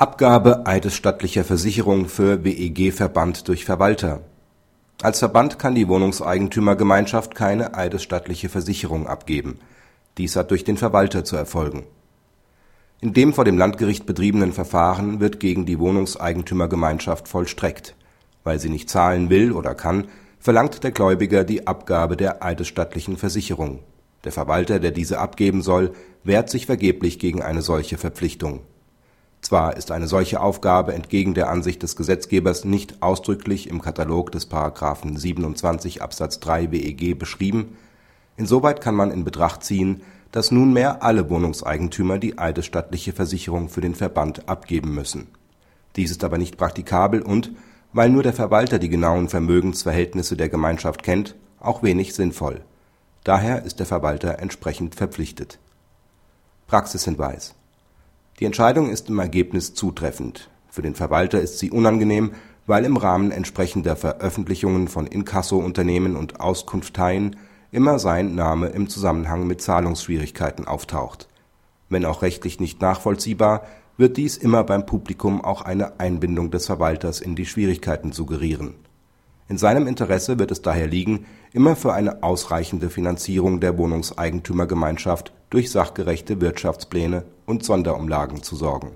Abgabe eidesstattlicher Versicherung für WEG-Verband durch Verwalter Als Verband kann die Wohnungseigentümergemeinschaft keine eidesstattliche Versicherung abgeben. Dies hat durch den Verwalter zu erfolgen. In dem vor dem Landgericht betriebenen Verfahren wird gegen die Wohnungseigentümergemeinschaft vollstreckt. Weil sie nicht zahlen will oder kann, verlangt der Gläubiger die Abgabe der eidesstattlichen Versicherung. Der Verwalter, der diese abgeben soll, wehrt sich vergeblich gegen eine solche Verpflichtung zwar ist eine solche Aufgabe entgegen der Ansicht des Gesetzgebers nicht ausdrücklich im Katalog des § 27 Absatz 3 WEG beschrieben, insoweit kann man in Betracht ziehen, dass nunmehr alle Wohnungseigentümer die eidesstattliche Versicherung für den Verband abgeben müssen. Dies ist aber nicht praktikabel und, weil nur der Verwalter die genauen Vermögensverhältnisse der Gemeinschaft kennt, auch wenig sinnvoll. Daher ist der Verwalter entsprechend verpflichtet. Praxishinweis die Entscheidung ist im Ergebnis zutreffend. Für den Verwalter ist sie unangenehm, weil im Rahmen entsprechender Veröffentlichungen von Inkasso-Unternehmen und Auskunfteien immer sein Name im Zusammenhang mit Zahlungsschwierigkeiten auftaucht. Wenn auch rechtlich nicht nachvollziehbar, wird dies immer beim Publikum auch eine Einbindung des Verwalters in die Schwierigkeiten suggerieren. In seinem Interesse wird es daher liegen, immer für eine ausreichende Finanzierung der Wohnungseigentümergemeinschaft durch sachgerechte Wirtschaftspläne und Sonderumlagen zu sorgen